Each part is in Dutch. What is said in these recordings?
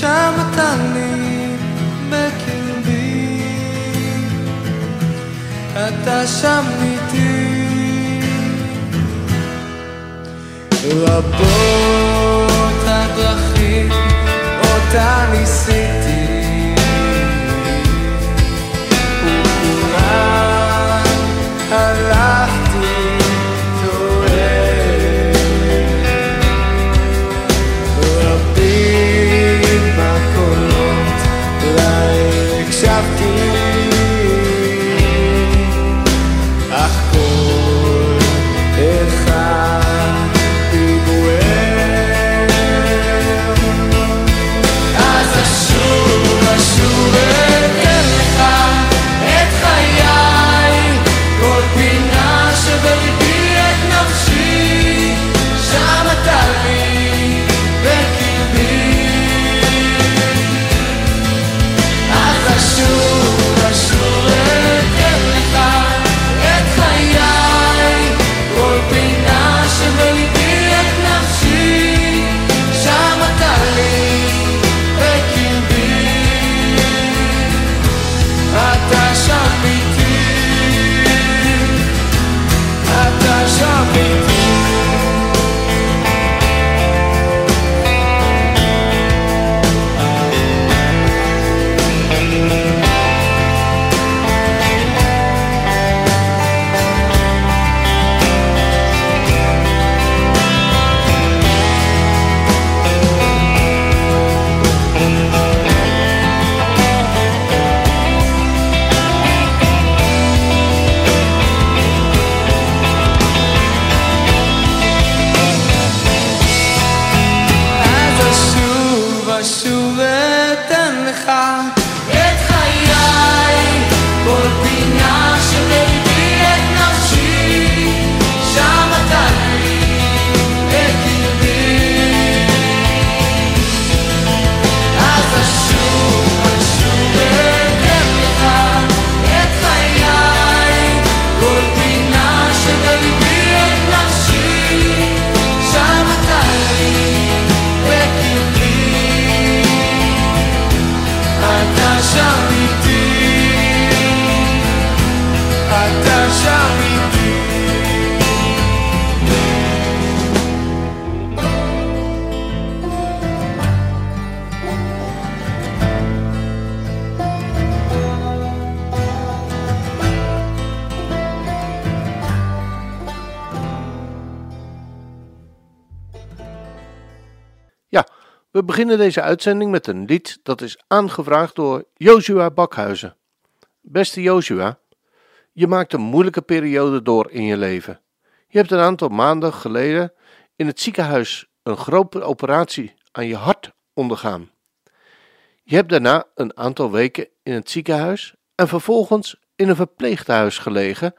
שם אתה לי בקרבי. אתה שם איתי. רבות הדרכים אותה ניסיתי, beginnen deze uitzending met een lied dat is aangevraagd door Joshua Bakhuizen. Beste Joshua, je maakt een moeilijke periode door in je leven. Je hebt een aantal maanden geleden in het ziekenhuis een grote operatie aan je hart ondergaan. Je hebt daarna een aantal weken in het ziekenhuis en vervolgens in een verpleeghuis gelegen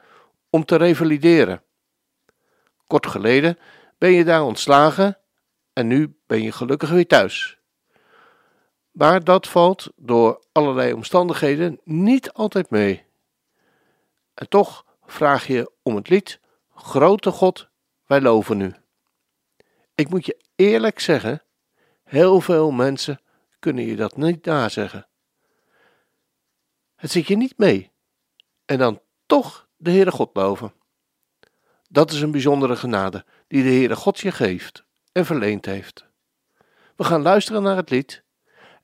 om te revalideren. Kort geleden ben je daar ontslagen en nu ben je gelukkig weer thuis. Maar dat valt door allerlei omstandigheden niet altijd mee. En toch vraag je om het lied Grote God, wij loven u. Ik moet je eerlijk zeggen, heel veel mensen kunnen je dat niet nazeggen. Het zit je niet mee. En dan toch de Heere God loven. Dat is een bijzondere genade die de Heere God je geeft en verleend heeft. We gaan luisteren naar het lied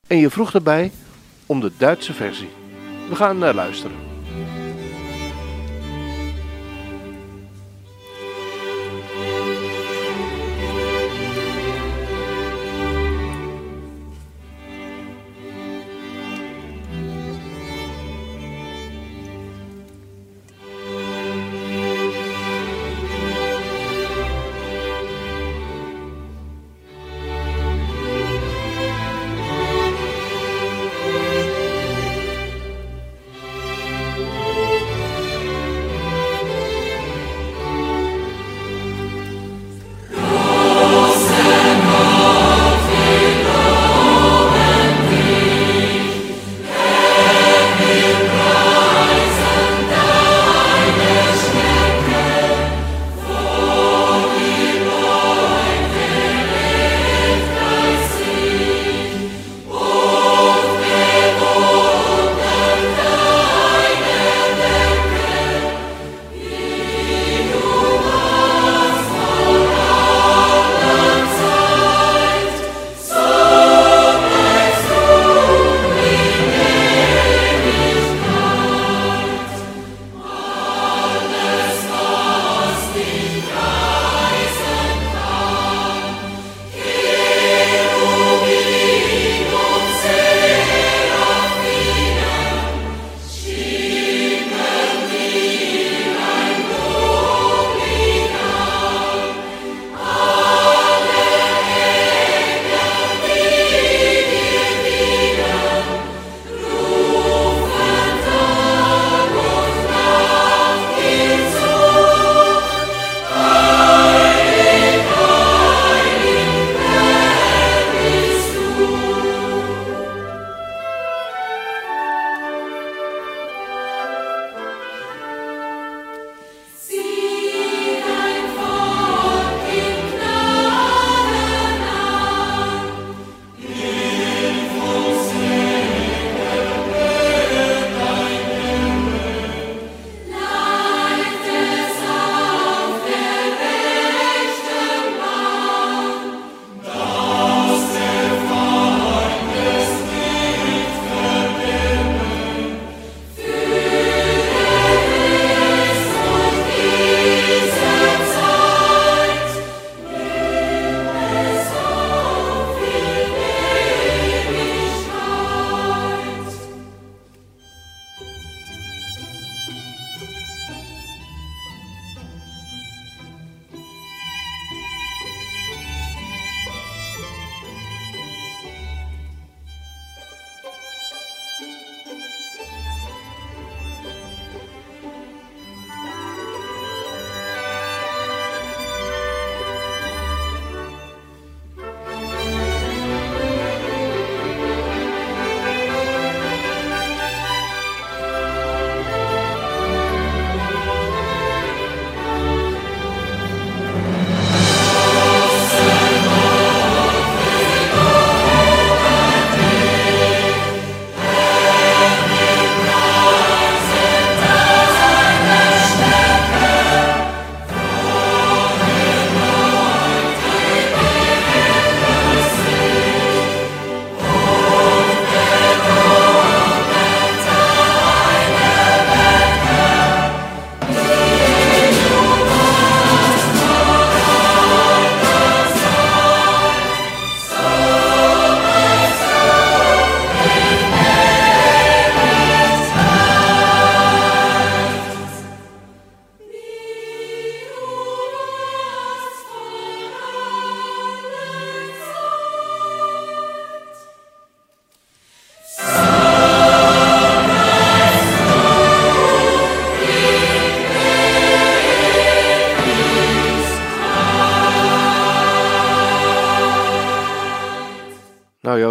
En je vroeg erbij om de Duitse versie. We gaan naar luisteren.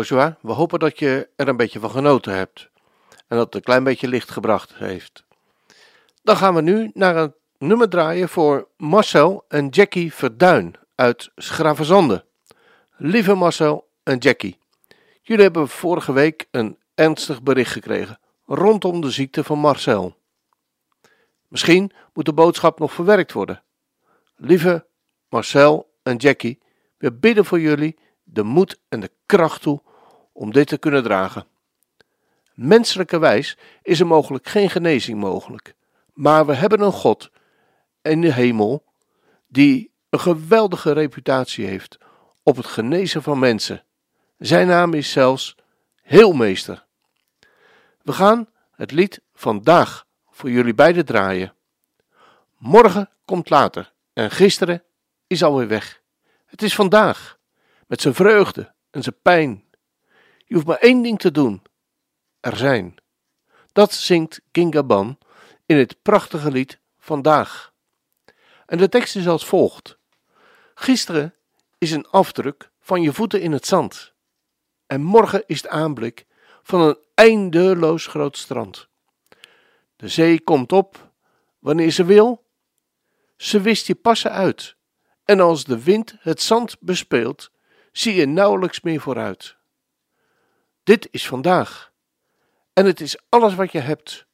We hopen dat je er een beetje van genoten hebt en dat het een klein beetje licht gebracht heeft. Dan gaan we nu naar een nummer draaien voor Marcel en Jackie Verduin uit Schravenzande. Lieve Marcel en Jackie, jullie hebben vorige week een ernstig bericht gekregen rondom de ziekte van Marcel. Misschien moet de boodschap nog verwerkt worden. Lieve Marcel en Jackie, we bidden voor jullie de moed en de kracht toe om dit te kunnen dragen. Menselijkerwijs is er mogelijk geen genezing mogelijk, maar we hebben een God in de hemel die een geweldige reputatie heeft op het genezen van mensen. Zijn naam is zelfs Heelmeester. We gaan het lied vandaag voor jullie beiden draaien. Morgen komt later en gisteren is alweer weg. Het is vandaag, met zijn vreugde en zijn pijn. Je hoeft maar één ding te doen: er zijn. Dat zingt Gingaban in het prachtige lied Vandaag. En de tekst is als volgt: Gisteren is een afdruk van je voeten in het zand. En morgen is de aanblik van een eindeloos groot strand. De zee komt op wanneer ze wil. Ze wist je passen uit. En als de wind het zand bespeelt, zie je nauwelijks meer vooruit. Dit is vandaag. En het is alles wat je hebt.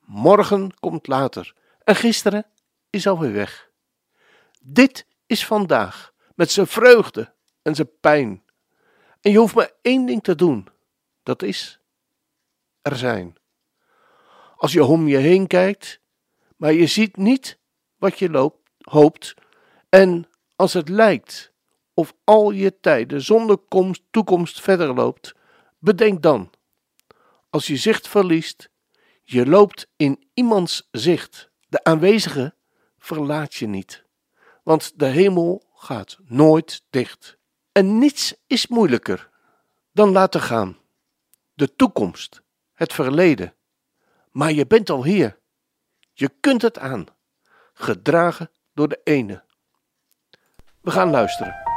Morgen komt later. En gisteren is alweer weg. Dit is vandaag, met zijn vreugde en zijn pijn. En je hoeft maar één ding te doen: dat is er zijn. Als je om je heen kijkt, maar je ziet niet wat je loopt, hoopt, en als het lijkt of al je tijden zonder komst, toekomst verder loopt, bedenk dan: als je zicht verliest, je loopt in iemands zicht. De aanwezige verlaat je niet, want de hemel gaat nooit dicht. En niets is moeilijker dan laten gaan. De toekomst, het verleden. Maar je bent al hier. Je kunt het aan, gedragen door de ene. We gaan luisteren.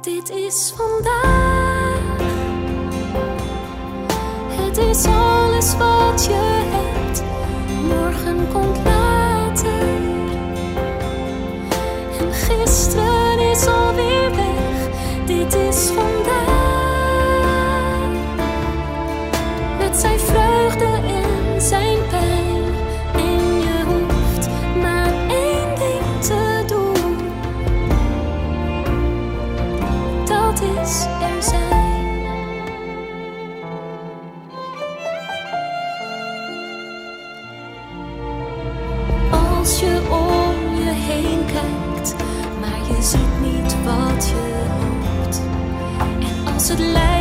Dit is vandaag. Het is alles wat je hebt. Morgen komt later. En gisteren is alweer weg. Dit is vandaag. Het lijkt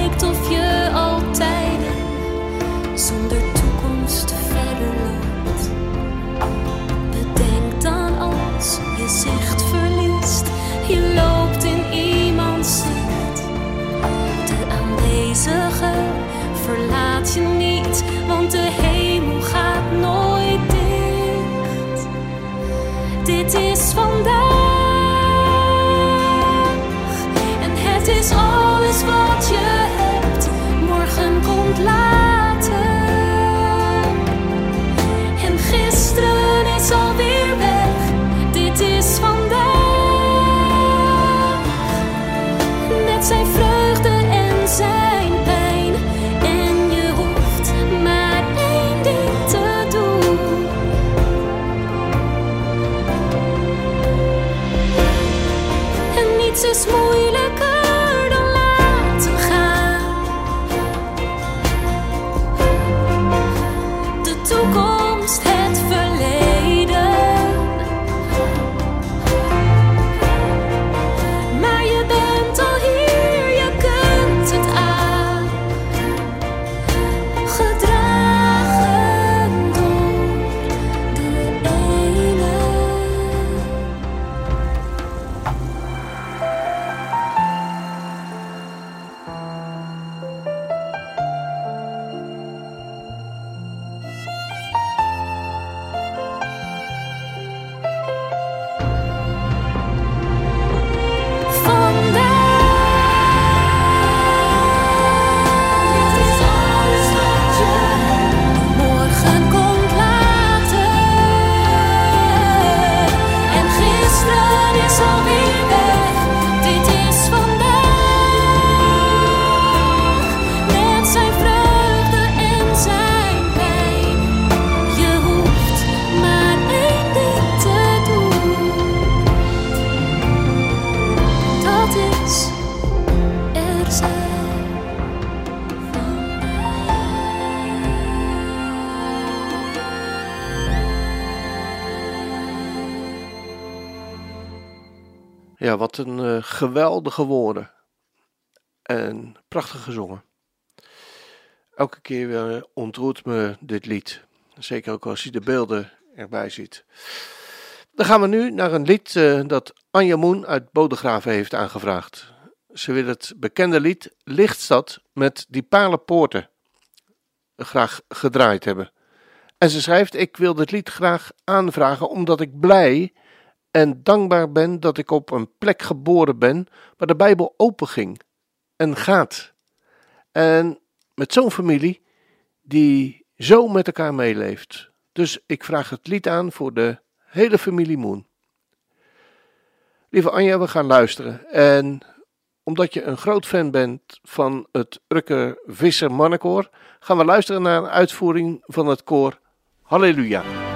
wat een eh, geweldige woorden. En prachtig gezongen. Elke keer weer ontroert me dit lied. Zeker ook als je de beelden erbij ziet. Dan gaan we nu naar een lied eh, dat Anja Moen uit Bodegraven heeft aangevraagd. Ze wil het bekende lied Lichtstad met die palen poorten graag gedraaid hebben. En ze schrijft: Ik wil dit lied graag aanvragen omdat ik blij en dankbaar ben dat ik op een plek geboren ben waar de Bijbel open ging en gaat. En met zo'n familie die zo met elkaar meeleeft. Dus ik vraag het lied aan voor de hele familie Moon. Lieve Anja, we gaan luisteren. En omdat je een groot fan bent van het Rukke Visser Mannenkoor, gaan we luisteren naar een uitvoering van het koor Halleluja.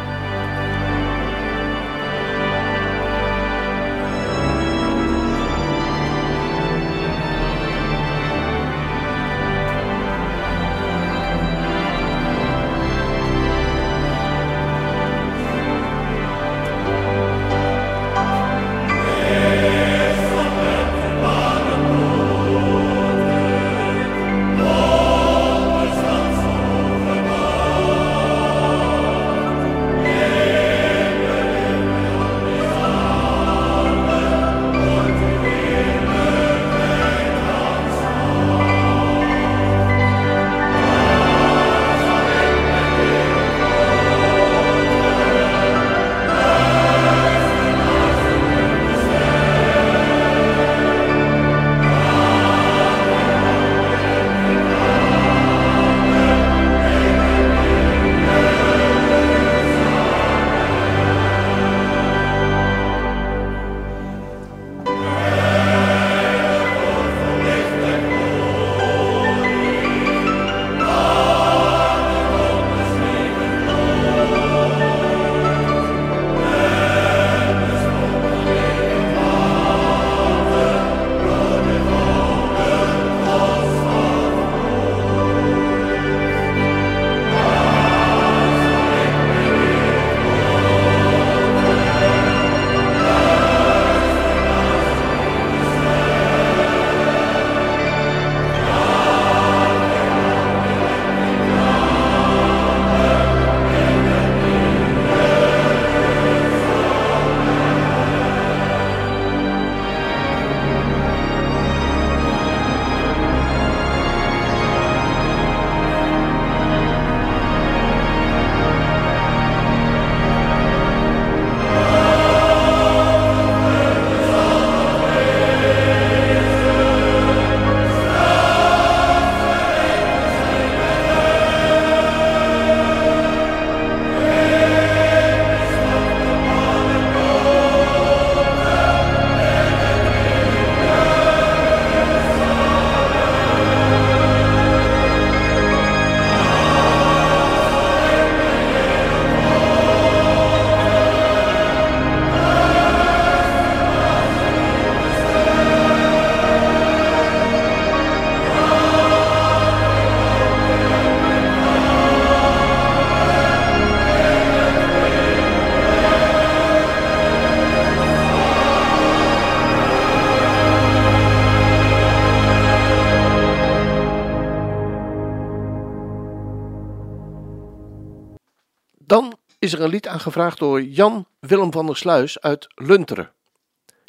Is er een lied aangevraagd door Jan Willem van der Sluis uit Lunteren.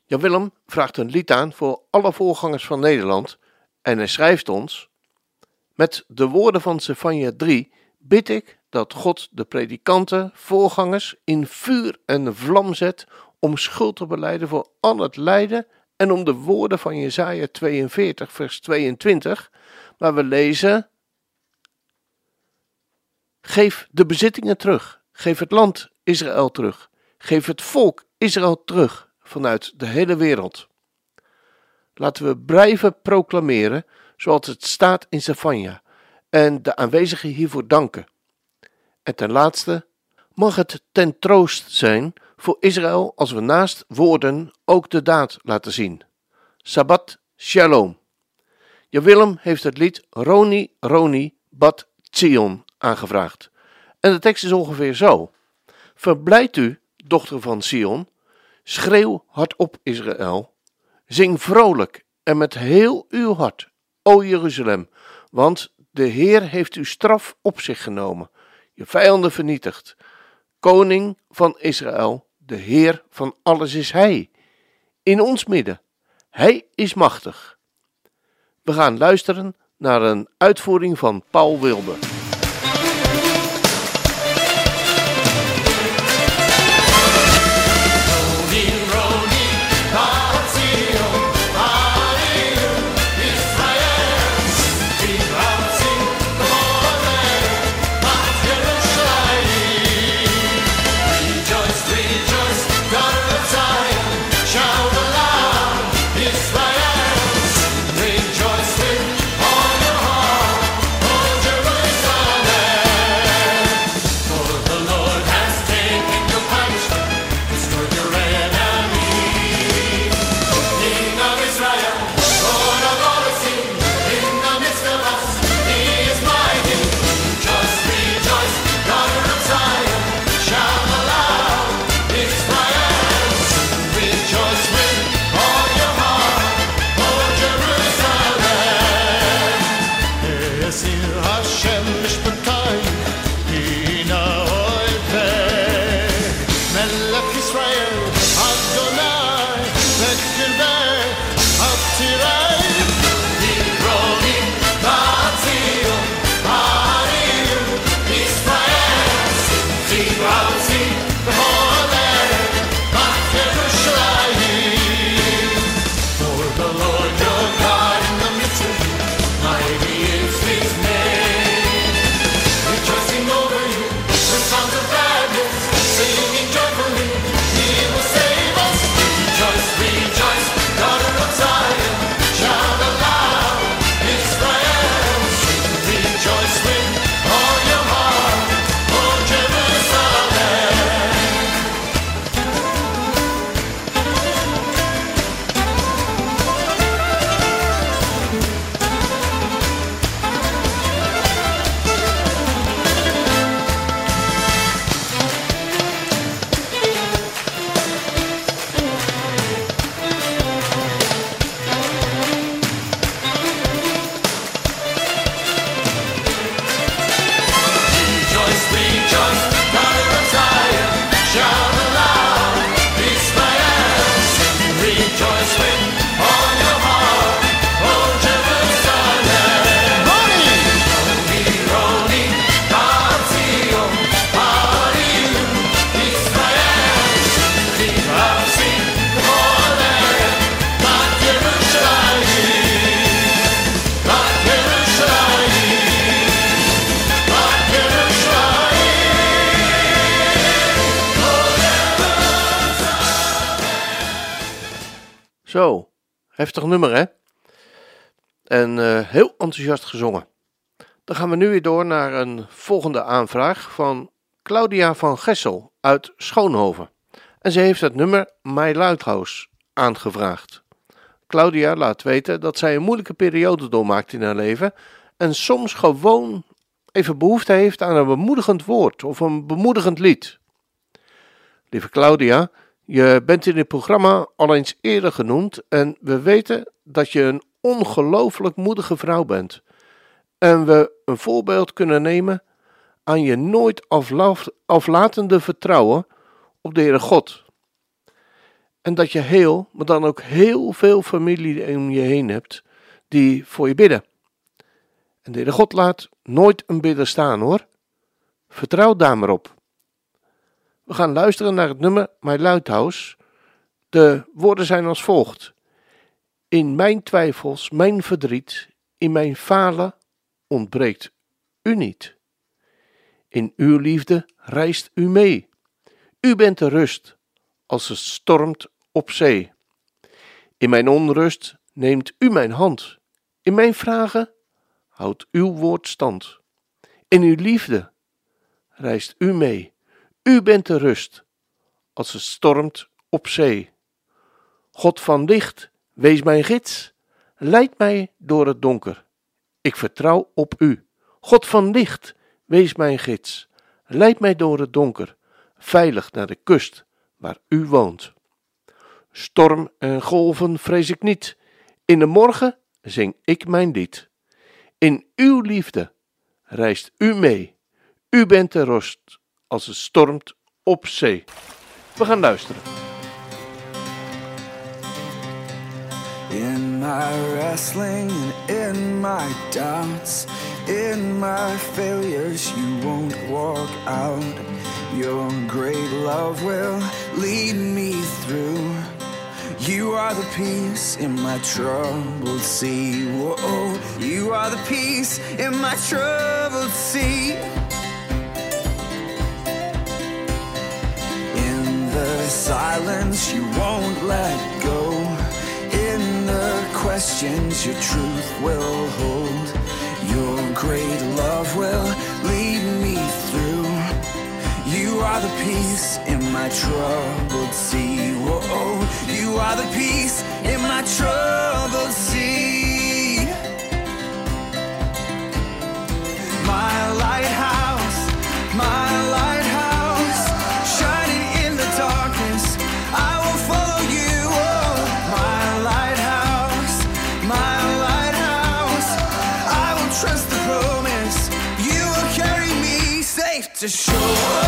Jan Willem vraagt een lied aan voor alle voorgangers van Nederland en hij schrijft ons: Met de woorden van Sefania 3 bid ik dat God de predikanten, voorgangers in vuur en vlam zet om schuld te beleiden voor al het lijden en om de woorden van Jesaja 42 vers 22 waar we lezen Geef de bezittingen terug. Geef het land Israël terug. Geef het volk Israël terug vanuit de hele wereld. Laten we blijven proclameren zoals het staat in Sefania en de aanwezigen hiervoor danken. En ten laatste mag het ten troost zijn voor Israël als we naast woorden ook de daad laten zien. Sabbat Shalom. Je Willem heeft het lied Roni Roni Bat Zion aangevraagd. En de tekst is ongeveer zo: Verblijd u, dochter van Sion, schreeuw hardop Israël, Zing vrolijk en met heel uw hart, o Jeruzalem, want de Heer heeft uw straf op zich genomen, je vijanden vernietigd. Koning van Israël, de Heer van alles is Hij. In ons midden, Hij is machtig. We gaan luisteren naar een uitvoering van Paul Wilde. Nummer? En eh, heel enthousiast gezongen. Dan gaan we nu weer door naar een volgende aanvraag van Claudia van Gessel uit Schoonhoven. En ze heeft het nummer My Lighthouse aangevraagd. Claudia laat weten dat zij een moeilijke periode doormaakt in haar leven en soms gewoon even behoefte heeft aan een bemoedigend woord of een bemoedigend lied. Lieve Claudia, je bent in dit programma al eens eerder genoemd en we weten dat je een ongelooflijk moedige vrouw bent. En we een voorbeeld kunnen nemen aan je nooit afla- aflatende vertrouwen op de Heere God. En dat je heel, maar dan ook heel veel familie om je heen hebt die voor je bidden. En de Heere God laat nooit een bidder staan hoor. Vertrouw daar maar op. We gaan luisteren naar het nummer My Lighthouse. De woorden zijn als volgt. In mijn twijfels, mijn verdriet, in mijn falen ontbreekt u niet. In uw liefde reist u mee. U bent de rust als het stormt op zee. In mijn onrust neemt u mijn hand. In mijn vragen houdt uw woord stand. In uw liefde reist u mee. U bent de rust als het stormt op zee. God van licht, wees mijn gids. Leid mij door het donker. Ik vertrouw op u. God van licht, wees mijn gids. Leid mij door het donker, veilig naar de kust waar u woont. Storm en golven vrees ik niet. In de morgen zing ik mijn lied. In uw liefde reist u mee. U bent de rust als het stormt op zee. We gaan luisteren. In my wrestling and in my doubts, in my failures, you won't walk out. Your great love will lead me through. You are the peace in my troubled sea. Whoa, you are the peace in my troubled sea. The silence, you won't let go. In the questions, your truth will hold. Your great love will lead me through. You are the peace in my troubled sea. Whoa, you are the peace in my troubled sea. My lighthouse, to shore.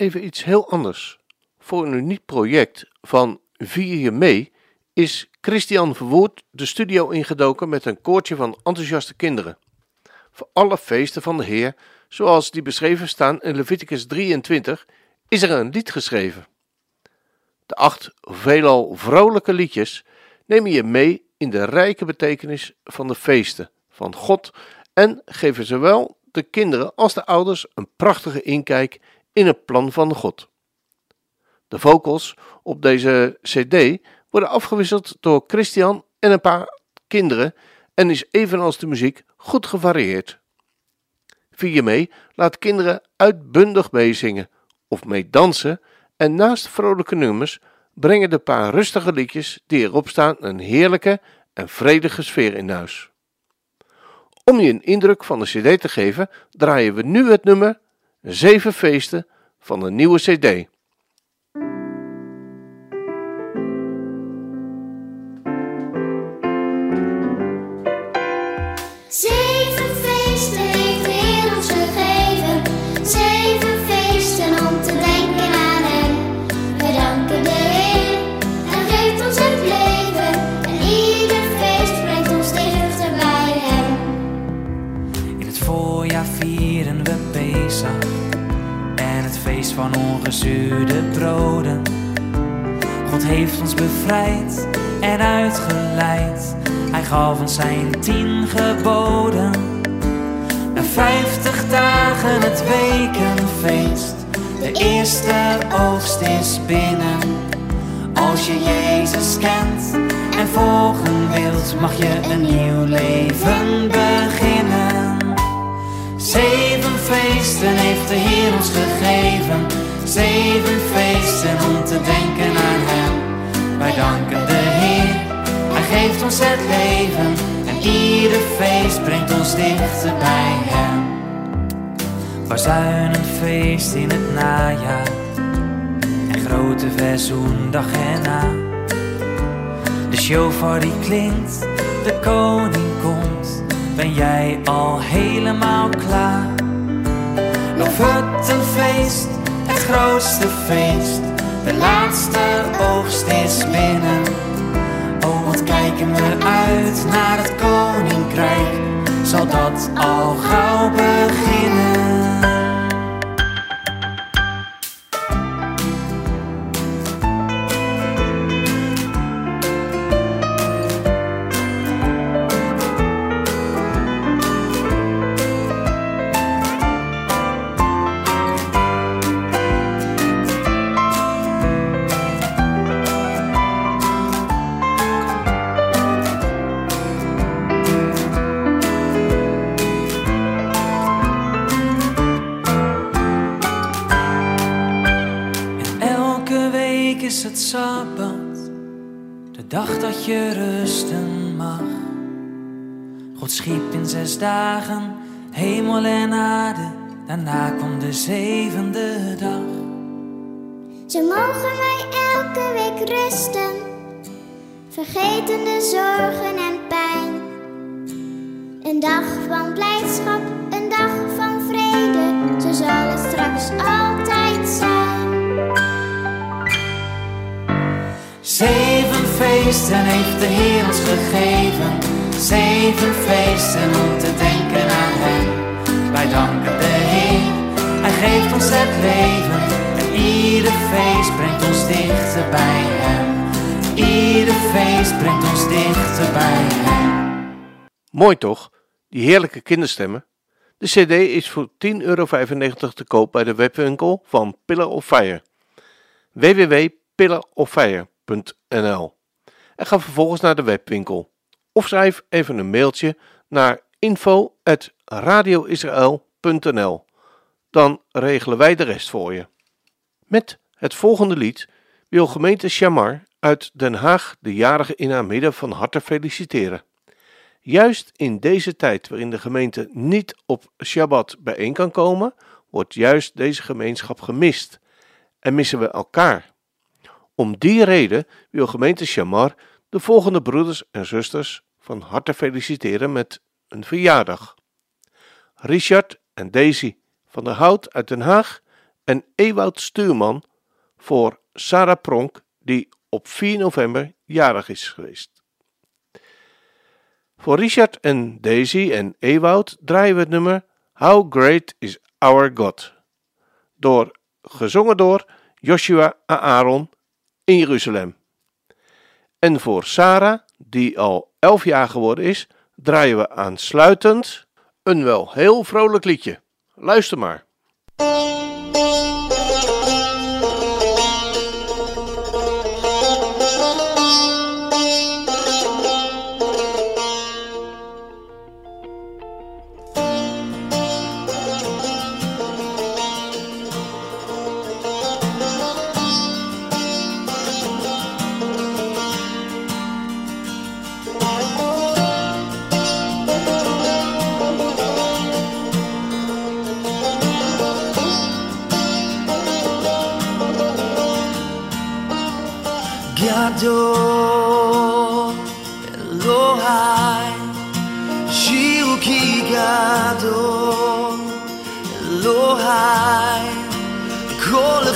Even iets heel anders. Voor een uniek project van Vier je mee is Christian Verwoerd de studio ingedoken met een koortje van enthousiaste kinderen. Voor alle feesten van de Heer, zoals die beschreven staan in Leviticus 23, is er een lied geschreven. De acht veelal vrolijke liedjes nemen je mee in de rijke betekenis van de feesten van God en geven zowel de kinderen als de ouders een prachtige inkijk in het plan van God. De vocals op deze CD worden afgewisseld door Christian en een paar kinderen en is evenals de muziek goed gevarieerd. Mee laat kinderen uitbundig meezingen of mee dansen en naast vrolijke nummers brengen de paar rustige liedjes die erop staan een heerlijke en vredige sfeer in huis. Om je een indruk van de CD te geven, draaien we nu het nummer Zeven feesten van de nieuwe CD. Zeven feesten heeft de Heer ons gegeven. Zeven feesten om te denken aan Hem. We danken de Heer, Hij geeft ons het leven. En ieder feest brengt ons dichter bij Hem. In het voorjaar vieren we Pesach van ongezuurde broden. God heeft ons bevrijd en uitgeleid. Hij gaf ons zijn tien geboden. Na vijftig dagen het wekenfeest. De eerste oogst is binnen. Als je Jezus kent en volgen wilt, mag je een nieuw leven beginnen. Zeven feesten heeft de Heer ons gegeven. Zeven feesten om te denken aan Hem. Wij danken de Heer, Hij geeft ons het leven. En ieder feest brengt ons dichter bij Hem. Bazuin een feest in het najaar. En grote verzoendag erna. De shofar die klinkt, de koning. Ben jij al helemaal klaar? Lofutenfeest, het grootste feest. De laatste oogst is binnen. Oh, wat kijken we uit naar het koninkrijk. Zal dat al gauw beginnen? Is het Sabbat, de dag dat je rusten mag. God schiep in zes dagen hemel en aarde, daarna kwam de zevende dag. Zo mogen wij elke week rusten, vergeten de zorgen en pijn. Een dag van blijdschap, een dag van vrede, zo zal het straks altijd zijn. Zeven feesten heeft de Heer ons gegeven. Zeven feesten om te denken aan Hem. Wij danken de Heer, Hij geeft ons het leven. En ieder feest brengt ons dichter bij Hem. Ieder feest brengt ons dichter bij Hem. Mooi toch? Die heerlijke kinderstemmen. De cd is voor 10,95 euro te koop bij de webwinkel van Pillar of Fire. En ga vervolgens naar de webwinkel. Of schrijf even een mailtje naar info.radioisrael.nl Dan regelen wij de rest voor je. Met het volgende lied wil gemeente Shamar uit Den Haag de jarige in haar midden van harte feliciteren. Juist in deze tijd waarin de gemeente niet op Shabbat bijeen kan komen, wordt juist deze gemeenschap gemist en missen we elkaar. Om die reden wil gemeente Shamar de volgende broeders en zusters van harte feliciteren met een verjaardag. Richard en Daisy van der Hout uit Den Haag en Ewout Stuurman voor Sarah Pronk die op 4 november jarig is geweest. Voor Richard en Daisy en Ewoud draaien we het nummer How Great is Our God. Door, gezongen door Joshua Aaron in Jeruzalem. En voor Sarah, die al 11 jaar geworden is, draaien we aansluitend een wel heel vrolijk liedje. Luister maar. time. Call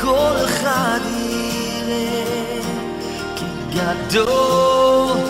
כל אחד יראה כי גדול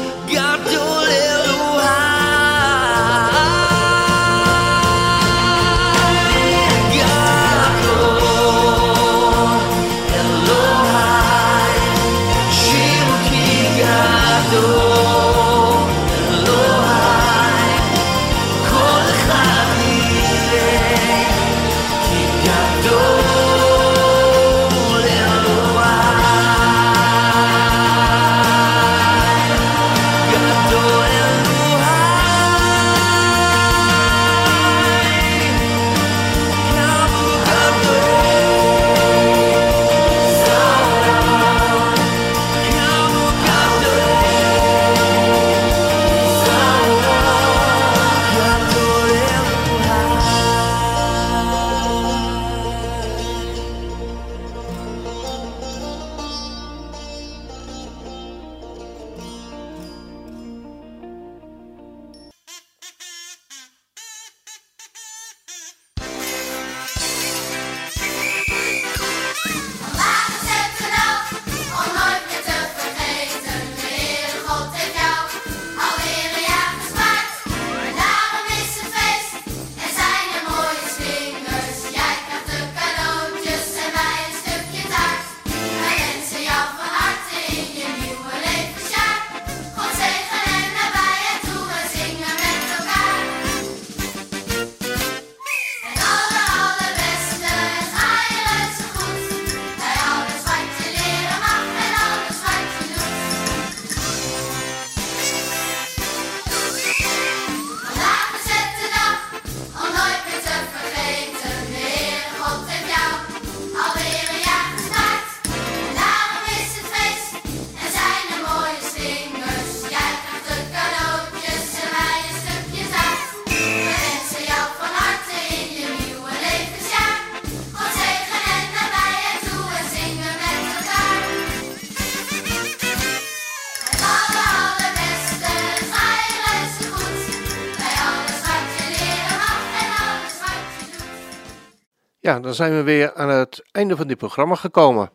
Ja, dan zijn we weer aan het einde van dit programma gekomen.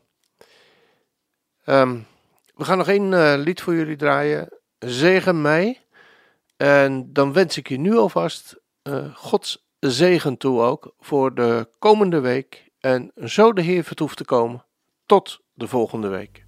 Ehm, we gaan nog één eh, lied voor jullie draaien. Zegen mij. En dan wens ik je nu alvast eh, Gods zegen toe ook voor de komende week. En zo de Heer vertoeft te komen. Tot de volgende week.